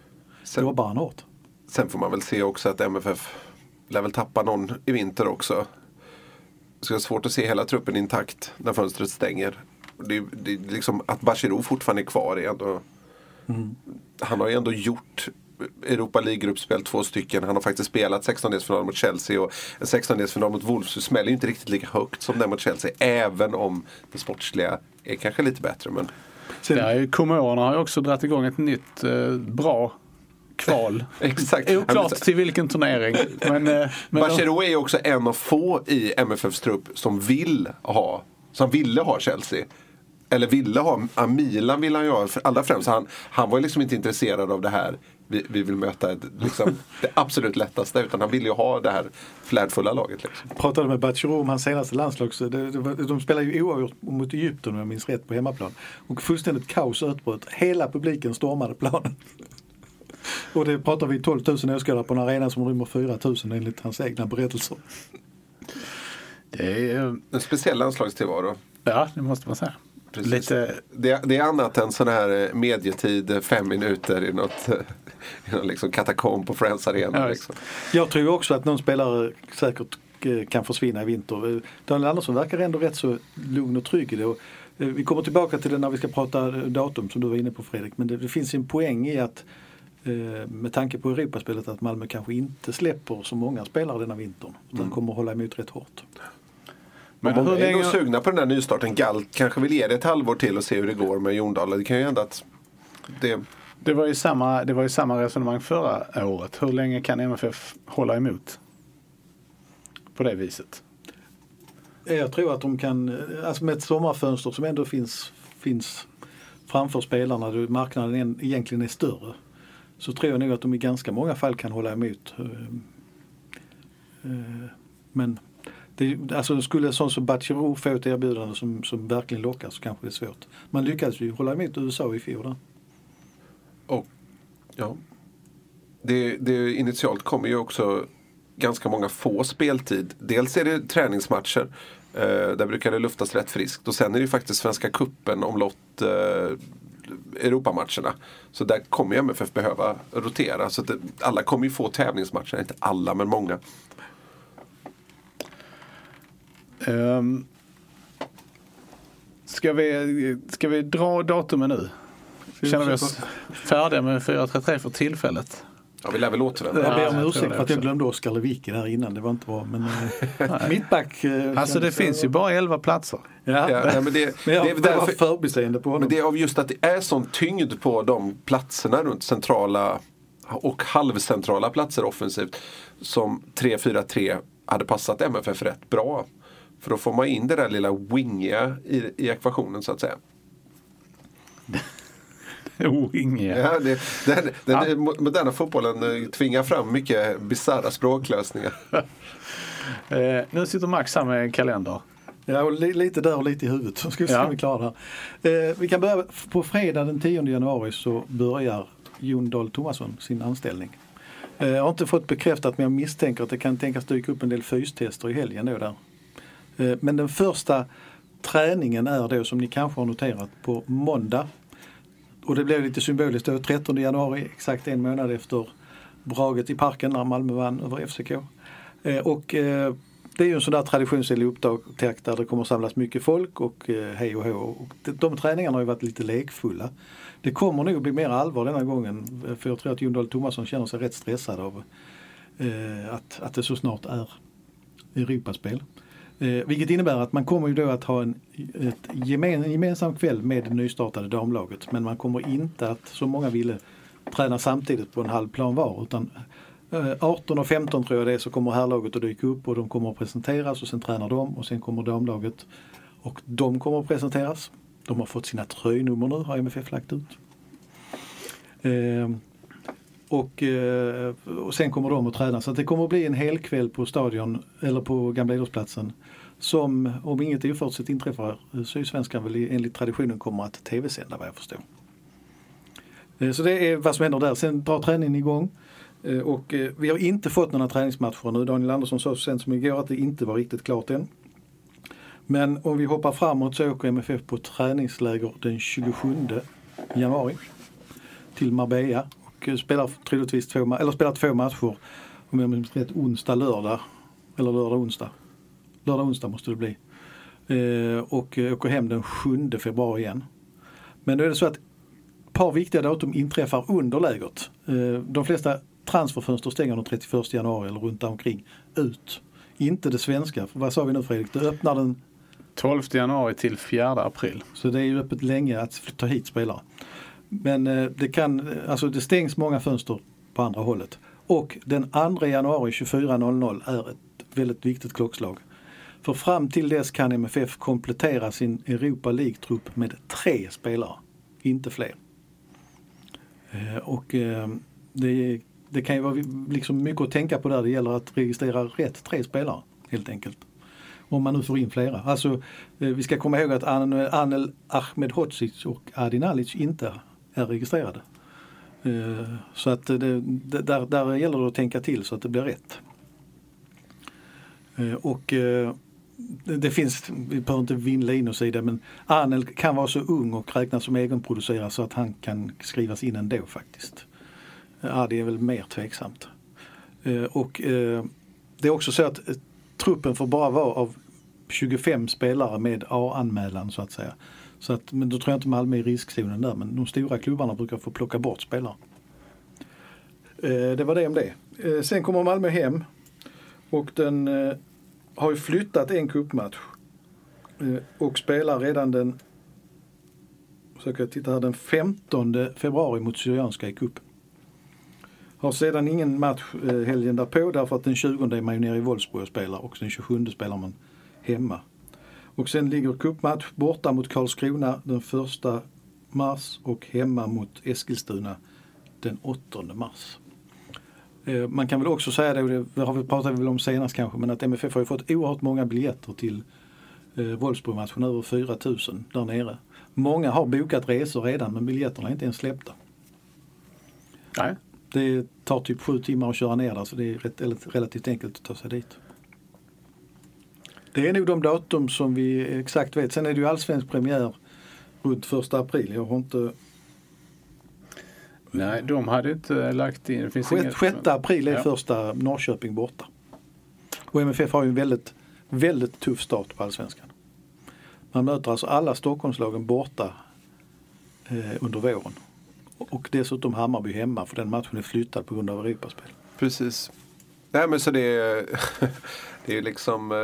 Sen, jobbar han hårt. sen får man väl se också att MFF lär väl tappa någon i vinter också. Så det är svårt att se hela truppen intakt när fönstret stänger. Det, är- det liksom att Bachirou fortfarande är kvar är ändå Han har ju ändå gjort Europa League-gruppspel två stycken. Han har faktiskt spelat 16-delsfinal mot Chelsea och en 16-delsfinal mot Wolves smäller ju inte riktigt lika högt som den mot Chelsea. Även om det sportsliga är kanske lite bättre. Men Sen, Comorerna har ju också dragit igång ett nytt eh, bra kval. exakt. Oklart till vilken turnering. Men, eh, men Bachirou är också en av få i MFFs trupp som vill ha, som ville ha Chelsea. Eller ville ha, Milan vill han för allra främst. Han, han var ju liksom inte intresserad av det här, vi, vi vill möta ett, liksom, det absolut lättaste. Utan han ville ju ha det här flärdfulla laget. Liksom. pratade med Bachirou om hans senaste landslags... Det, det, var- de spelade ju oavgjort mot Egypten om jag minns rätt på hemmaplan. Och fullständigt kaos utbröt. Hela publiken stormade planen. Och det pratar vi 12 000 åskådare på en arena som rymmer 4 000 enligt hans egna berättelser. det är, En speciell landslagstillvaro. ja, det måste man säga. Precis. Lite, Det, det är annat än sån här eh, medietid, eh, fem minuter i något, i någon liksom katakomb på Friends Arena. Ja, liksom. Jag tror också att någon spelare säkert eh, kan försvinna i vinter. Daniel Andersson verkar ändå rätt så lugn och trygg i det. Och, Vi kommer tillbaka till det när vi ska prata datum som du var inne på Fredrik. Men det, det finns en poäng i att med tanke på Europaspelet att Malmö kanske inte släpper så många spelare denna vintern. Utan kommer att hålla emot rätt hårt. men hur många är nog länge, sugna på den här nystarten. Galt kanske vill ge det ett halvår till och se hur det går med Jondal. Det kan ju hända att det... det, var ju samma, det var ju samma resonemang förra året. Hur länge kan MFF hålla emot? På det viset. Jag tror att de kan, eh, alltså med ett sommarfönster som ändå finns, finns framför spelarna, marknaden en- egentligen är större. Så tror jag nog att de i ganska många fall kan hålla emot. Eh, eh, men det, alltså skulle sån som Bachirou få ett erbjudande som, som verkligen lockar så kanske det är svårt. Man lyckades ju hålla emot USA i fjol. där. Och, ja. det, det initialt kommer ju också ganska många få speltid. Dels är det träningsmatcher. Eh, där brukar det luftas rätt friskt. Och sen är det ju faktiskt Svenska Kuppen omlott eh, Europamatcherna. Så där kommer ju MFF behöva rotera. Så att det, alla kommer ju få tävlingsmatcher. Inte alla, men många. Um, ska, vi, ska vi dra datumen nu? Känner vi oss färdiga med 433 för tillfället? Ja, vi lär väl återvända. Jag ber om ursäkt det för att jag glömde Oskar Lewicki där innan. Det var inte bra. Men eh, mittback. eh, Alltså det finns ju bara 11 platser. Ja. Ja, nej, men det, Men jag, det är därför, förbiseende på honom. Men det är av just att det är sån tyngd på de platserna runt centrala och halvcentrala platser offensivt som 3-4-3 hade passat MFF rätt bra. För då får man in det där lilla wingiga i, i ekvationen så att säga. Wingiga. Ja, det, den, den ja. moderna fotbollen eh, tvingar fram mycket bisarra språklösningar. eh, nu sitter Max här med kalender. Ja, och li lite där och lite i huvudet så ska vi se om vi klarar det. Eh, vi kan börja, på fredag den 10 januari så börjar Jon Dahl Tomasson sin anställning. Eh, jag har inte fått bekräftat men jag misstänker att det kan tänkas dyka upp en del fystester i helgen då där. Eh, men den första träningen är då som ni kanske har noterat på måndag. Och det blev lite symboliskt då, 13 januari, exakt en månad efter Braget i parken när Malmö vann över FCK. Eh, och eh, det är ju en sån där traditionsenlig upptakt där det kommer samlas mycket folk och eh, hej och hå. Och de, de träningarna har ju varit lite lekfulla. Det kommer nog bli mer allvar denna gången eh, för jag tror att Jon Dahl Tomasson känner sig rätt stressad av eh, att, att det så snart är Europaspel. Eh, vilket innebär att man kommer ju då att ha en, ett gemen, en gemensam kväll med det nystartade damlaget men man kommer inte att, som många ville, träna samtidigt på en halv plan var utan eh, 18 och 15 tror jag det är så kommer herrlaget att dyka upp och de kommer att presenteras och sen tränar de och sen kommer damlaget och de kommer att presenteras. De har fått sina tröjnummer nu har MFF lagt ut. Eh, och, eh, och sen kommer de att träna så att det kommer att bli en hel kväll på stadion eller på Gamla idrottsplatsen som om inget oförutsett inträffar eh, Sydsvenskan väl enligt traditionen kommer att tv-sända vad jag förstår. Eh, så det är vad som händer där. Sen drar träningen igång. Och vi har inte fått några träningsmatcher nu. Daniel Andersson sa så sent som igår att det inte var riktigt klart än. Men om vi hoppar framåt så åker MFF på träningsläger den 27 januari till Marbella och eh, spelar troligtvis två, eller spelar två matcher. Om jag minns rätt onsdag, lördag. Eller lördag, onsdag. Lördag, onsdag måste det bli. och åker hem den 7 februari igen. Men då är det så att ett par viktiga datum inträffar under lägret. de flesta transferfönster stänger den 31 januari eller runt omkring ut. Inte det svenska. Vad sa vi nu Fredrik? Det öppnar den 12 januari till 4 april. Så det är ju öppet länge att ta hit spelare. Men eh, det kan, alltså det stängs många fönster på andra hållet. Och den 2 januari 24.00 är ett väldigt viktigt klockslag. För fram till dess kan MFF komplettera sin Europa League-trupp med tre spelare, inte fler. Eh, och eh, det det kan ju vara liksom mycket att tänka på där. Det gäller att registrera rätt tre spelare helt enkelt. Om man nu får in flera. Alltså, vi ska komma ihåg att Anel Ahmedhodzic och Adin Alic inte är registrerade. Eh, så att det, där, där gäller det att tänka till så att det blir rätt. Eh, och eh, det finns, vi behöver inte vindla in oss i det, men Anel kan vara så ung och räknas som egenproducerad så att han kan skrivas in ändå faktiskt. Ja, det är väl mer tveksamt. Och det är också så att truppen får bara vara av 25 spelare med A-anmälan så att säga. Så att, men då tror jag inte Malmö är i riskzonen där men de stora klubbarna brukar få plocka bort spelare. Eh, det var det om det. Eh, sen kommer Malmö hem och den eh, har ju flyttat en cupmatch och spelar redan den, försöker titta här, den 15 februari mot Syrianska i cupen. Har sedan ingen match eh, helgen därpå därför att den 20 är man ju nere i Wolfsburg och spelar och den 27 spelar man hemma. Och sen ligger cupmatch borta mot Karlskrona den 1 mars och hemma mot Eskilstuna den 8 mars. Eh, man kan väl också säga det, det har vi pratat väl om senast kanske, men att MFF har ju fått oerhört många biljetter till eh, Wolfsburg-matchen, över 4000 där nere. Många har bokat resor redan men biljetterna är inte ens släppta. Nej. Det tar typ sju timmar att köra ner där så det är rätt, relativt enkelt att ta sig dit. Det är nog de datum som vi exakt vet. Sen är det ju allsvensk premiär runt första april. Jag har inte Nej, de hade inte lagt in. Det finns 6, inget... 6 april är ja. första Norrköping borta. Och MFF har ju en väldigt, väldigt tuff start på allsvenskan. Man möter alltså alla Stockholmslagen borta eh, under våren. Och dessutom Hammarby hemma för den matchen är flyttad på grund av Europaspel. Precis. Nej men så det är, det är liksom eh,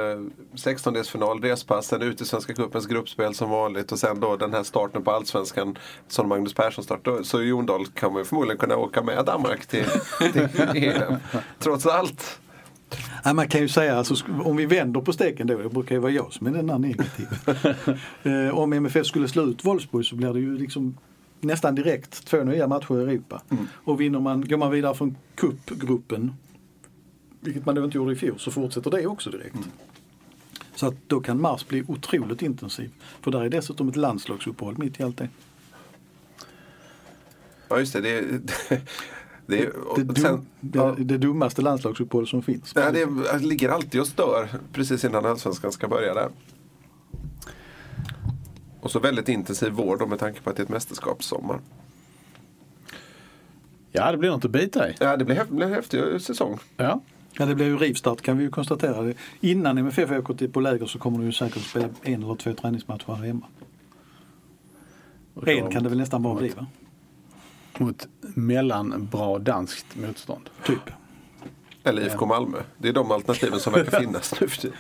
16-delsfinal, respass, sen ut i Svenska cupens gruppspel som vanligt och sen då den här starten på Allsvenskan som Magnus Persson startade. Så i Jon Dahl kan man ju förmodligen kunna åka med Danmark till, till EM. Trots allt. Ja, man kan ju säga, alltså, om vi vänder på steken då, det brukar ju vara jag som är den där negativa. eh, om MFF skulle slå ut Wolfsburg så blir det ju liksom nästan direkt två nya matcher i Europa. Och vinner man, går man vidare från cupgruppen, vilket man då inte gjorde i fjol, så fortsätter det också direkt. Så att då kan mars bli otroligt intensiv. För där är dessutom ett landslagsuppehåll mitt i allt det. Ja just det. det, det, det, Det, sen, det, ja, det dummaste landslagsuppehåll som finns. nej, det det ligger alltid och stör precis innan Allsvenskan ska börja där. Och så väldigt intensiv vår då med tanke på att det är ett mästerskapssommar. Ja, det blir något att bita i. Ja, det blir, häf- blir en häftig säsong. Ja. Ja, det blir ju rivstart kan vi ju konstatera. Det. Innan MFF åker till på läger så kommer de ju säkert att spela en eller två träningsmatcher här hemma. En kan det väl nästan bara bli va? Mot mellanbra danskt motstånd. Typ. Eller IFK Malmö. Det är de alternativen som verkar finnas nu för tiden.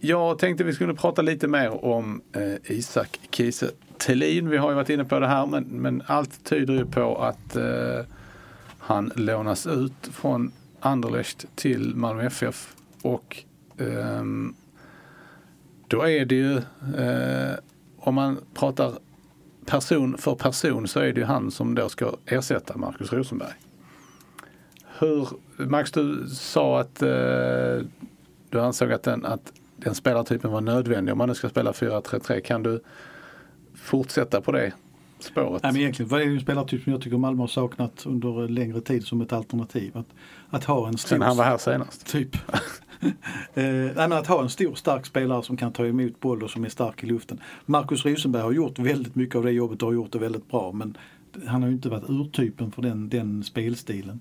Jag tänkte vi skulle prata lite mer om eh, Isak Kiese Thelin. Vi har ju varit inne på det här men, men allt tyder ju på att eh, han lånas ut från Anderlecht till Malmö FF. Och um, då är det ju, uh, om man pratar person för person så är det ju han som då ska ersätta Markus Rosenberg. Hur, Max du sa att uh, du ansåg att den, att den spelartypen var nödvändig om man nu ska spela 4-3-3. Kan du fortsätta på det spåret? Nej, men egentligen var det ju en spelartyp som jag tycker Malmö har saknat under längre tid som ett alternativ. Att, att ha en stor... Sen han var här senast. Typ. eh, nej, men att ha en stor stark spelare som kan ta emot boll och som är stark i luften. Marcus Rosenberg har gjort väldigt mycket av det jobbet och har gjort det väldigt bra men han har ju inte varit urtypen för den, den spelstilen.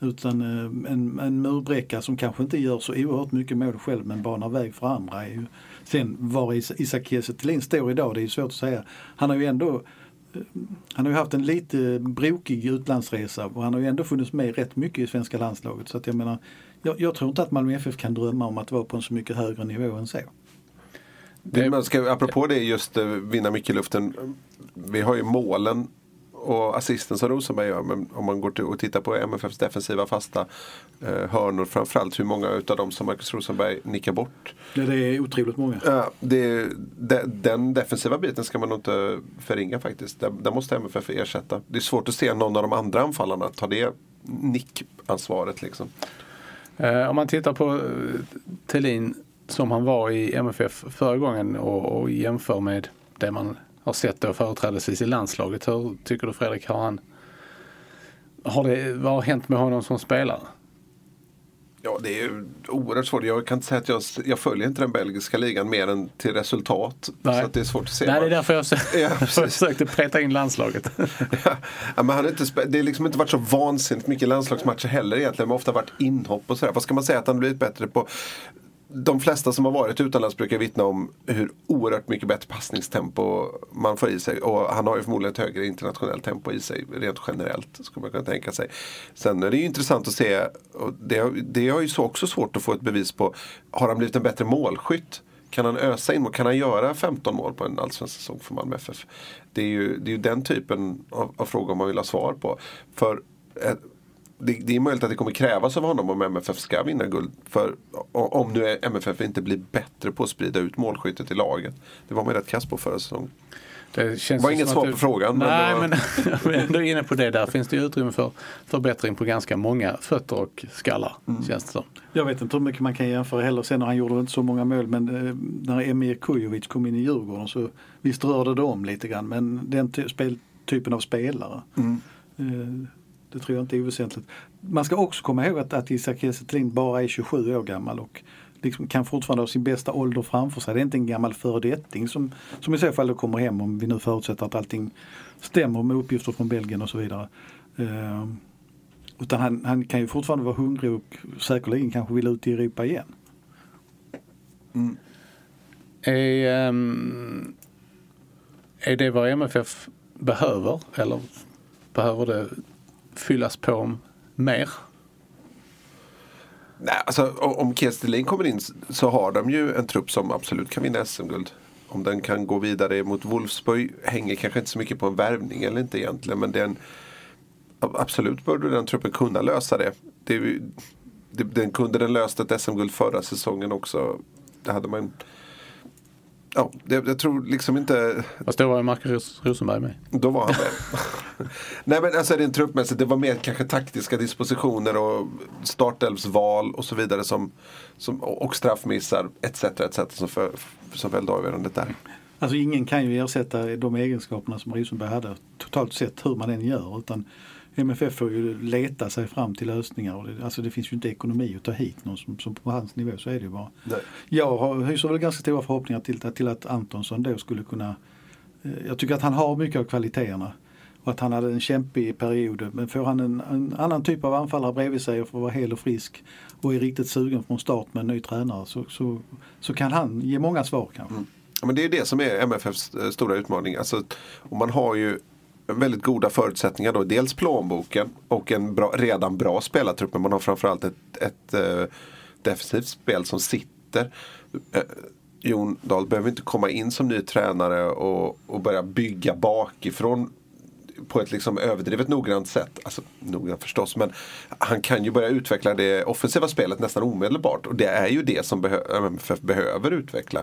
Utan eh, en, en murbräcka som kanske inte gör så oerhört mycket mål själv men banar väg för andra. Är ju, sen var Is- Isak Kiese står idag det är ju svårt att säga. Han har ju ändå han har ju haft en lite brokig utlandsresa och han har ju ändå funnits med rätt mycket i svenska landslaget. Så att jag menar, jag, jag tror inte att Malmö FF kan drömma om att vara på en så mycket högre nivå än så. Det, man ska, apropå det just eh, vinna mycket i luften. Vi har ju målen och assisten som Rosenberg gör. Men om man går till och tittar på MFFs defensiva fasta eh, hörnor framförallt. Hur många utav dem som Marcus Rosenberg nickar bort. Det, det är otroligt många. Ja, det, de, den defensiva biten ska man nog inte förringa faktiskt. Den, den måste MFF ersätta. Det är svårt att se någon av de andra anfallarna ta det nickansvaret liksom. Eh, om man tittar på eh, Thelin som han var i MFF förra gången och, och jämför med det man har sett då företrädesvis i landslaget. Hur tycker du Fredrik, har han har det, vad har hänt med honom som spelare? Ja, det är oerhört svårt. Jag kan inte säga att jag, jag följer inte den belgiska ligan mer än till resultat. Nej. Så det är svårt att se. Nej, det är därför jag, Ja, jag försökte peta in landslaget. Ja, men han har inte, det har liksom inte varit så vansinnigt mycket landslagsmatcher heller egentligen. Men ofta varit inhopp och sådär. Vad ska man säga att han har blivit bättre på? De flesta som har varit utomlands brukar vittna om hur oerhört mycket bättre passningstempo man får i sig. Och han har ju förmodligen ett högre internationellt tempo i sig rent generellt. Skulle man kunna tänka sig. Sen är det ju intressant att se, och det, har- det har ju så också svårt att få ett bevis på. Har han blivit en bättre målskytt? Kan han ösa in mål? Kan han göra 15 mål på en allsvensk säsong för Malmö FF? Det är ju, det är ju den typen av, av frågor man vill ha svar på. För eh, det, det är möjligt att det kommer krävas av honom om MFF ska vinna guld. För om nu MFF inte blir bättre på att sprida ut målskyttet i laget. Det var man rätt kass på förra säsongen. Det känns Var ju inget svar du- på frågan, men Nej, det var- men jag är inne på det. Där finns det ju utrymme för förbättring på ganska många fötter och skallar. Mm. Känns det som. Jag vet inte hur mycket man kan jämföra heller. Sen han gjorde inte så många mål men eh, när Emir Kujovic kom in i Djurgården så visst rörde det om lite grann. Men den ty- spel, typen av spelare. Eh, det tror jag inte är oväsentligt. Man ska också komma ihåg att, att Isak Kiese Thelin bara är 27 år gammal och liksom kan fortfarande ha sin bästa ålder framför sig. Det är inte en gammal föredetting som, som i så fall då kommer hem om vi nu förutsätter att allting stämmer med uppgifter från Belgien och så vidare. Eh, utan han, han kan ju fortfarande vara hungrig och säkerligen kanske vill ut i Europa igen. Mm. Är, um, är det vad MFF behöver? Eller behöver det fyllas på mer? Nej, alltså, om Kestelin kommer in så har de ju en trupp som absolut kan vinna SM-guld. Om den kan gå vidare mot Wolfsburg hänger kanske inte så mycket på en värvning eller inte egentligen. Men den, absolut borde den truppen kunna lösa det. det, det den kunde den löst ett SM-guld förra säsongen också. Det hade man Ja, det, jag tror liksom inte... Fast då var ju Marcus Rosenberg med. Då var han med. Nej men alltså rent truppmässigt, det var mer kanske taktiska dispositioner och startelvsval och så vidare som, som, och straffmissar etc. etc. som, för, som fällde avgörandet där. Alltså ingen kan ju ersätta de egenskaperna som Rosenberg hade totalt sett hur man än gör. Utan MFF får ju leta sig fram till lösningar. Och det, alltså det finns ju inte ekonomi att ta hit någon som, som på hans nivå så är det ju bara. Nej. Jag hyser väl ganska stora förhoppningar till, till att Antonsson då skulle kunna eh, Jag tycker att han har mycket av kvaliteterna. Och att han hade en kämpig period. Men får han en, en annan typ av anfallare bredvid sig och får vara hel och frisk och är riktigt sugen från start med en ny tränare så, så, så kan han ge många svar kanske. Mm. Men det är det som är MFFs eh, stora utmaning. Alltså, och man har ju väldigt goda förutsättningar då. Dels plånboken och en bra, redan bra spelartrupp. Men man har framförallt ett, ett äh, defensivt spel som sitter. Äh, Jon Dahl behöver inte komma in som ny tränare och, och börja bygga bakifrån på ett liksom överdrivet noggrant sätt. Alltså noggrant förstås, men han kan ju börja utveckla det offensiva spelet nästan omedelbart. Och det är ju det som MFF behöver utveckla.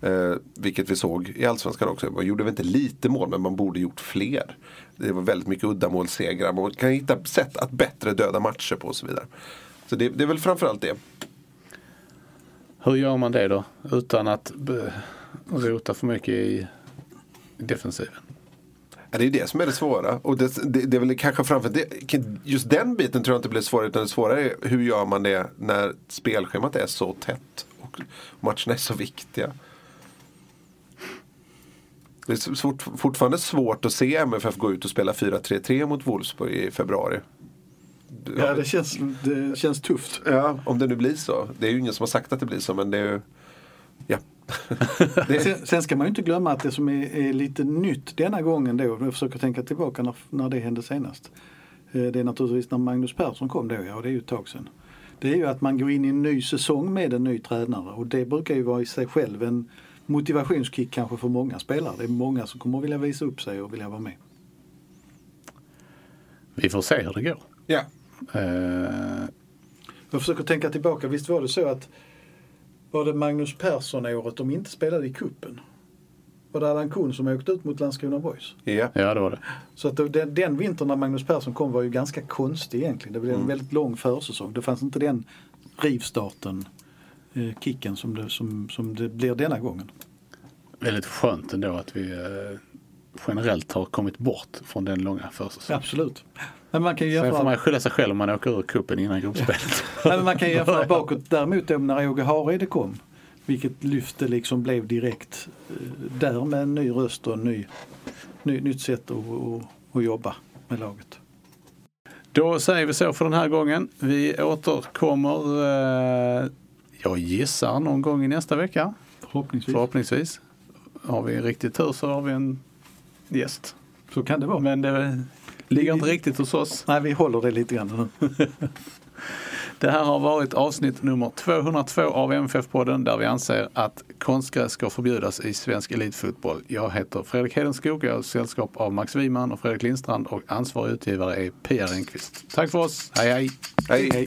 Eh, vilket vi såg i Allsvenskan också. Man gjorde väl inte lite mål, men man borde gjort fler. Det var väldigt mycket uddamålssegrar. Man kan hitta sätt att bättre döda matcher på och så vidare. Så det, det är väl framförallt det. Hur gör man det då? Utan att eh, rota för mycket i defensiven? Det är det som är det svåra. Och det, det, det är väl kanske framför det, just den biten tror jag inte blir svårare. Utan det svåra är hur gör man det när spelschemat är så tätt och matcherna är så viktiga. Det är svårt, fortfarande svårt att se MFF gå ut och spela 4-3-3 mot Wolfsburg i februari. Ja, det känns, det känns tufft. Ja, om det nu blir så. Det är ju ingen som har sagt att det blir så, men det är ju... Sen, sen, ska man ju inte glömma att det som är, är, lite nytt denna gången då, jag försöker tänka tillbaka när, när det hände senast. Eh, det är naturligtvis när Magnus Persson kom då, ja, det är ju ett tag sedan. Det är ju att man går in i en ny säsong med en ny tränare och det brukar ju vara i sig själv en motivationskick kanske för många spelare. Det är många som kommer att vilja visa upp sig och vilja vara med. Vi får se hur det går. Ja. Uh... Jag försöker tänka tillbaka, visst var det så att var det Magnus Persson-året de inte spelade i kuppen? Var det Allan Kuhn som åkte ut mot Landskrona Boys? Ja, ja det var det. Så att den, den vintern när Magnus Persson kom var ju ganska konstig egentligen. Det blev en mm. väldigt lång försäsong. Det fanns inte den rivstarten, eh, kicken som det, som, som det blir denna gången. Väldigt skönt ändå att vi eh, generellt har kommit bort från den långa försäsongen. Absolut. Men man kan jämföra... Sen får man skylla sig själv om man åker ur kuppen innan gruppspelet. men man kan jämföra bakåt däremot när Åge Hareide kom. Vilket lyft det liksom blev direkt eh, där med en ny röst och en ny, ny, nytt sätt att, att, att jobba med laget. Då säger vi så för den här gången. Vi återkommer, eh, jag gissar någon gång i nästa vecka. Förhoppningsvis. Förhoppningsvis. Har vi riktigt tur så har vi en gäst. Så kan det vara. Men det ligger inte riktigt hos oss. Nej, vi håller det lite grann nu. det här har varit avsnitt nummer 202 av MFF-podden där vi anser att konstgräs ska förbjudas i svensk elitfotboll. Jag heter Fredrik Hedenskog, jag har sällskap av Max Wiman och Fredrik Lindstrand och ansvarig utgivare är Pia Renqvist. Tack för oss, hej hej! hej. hej.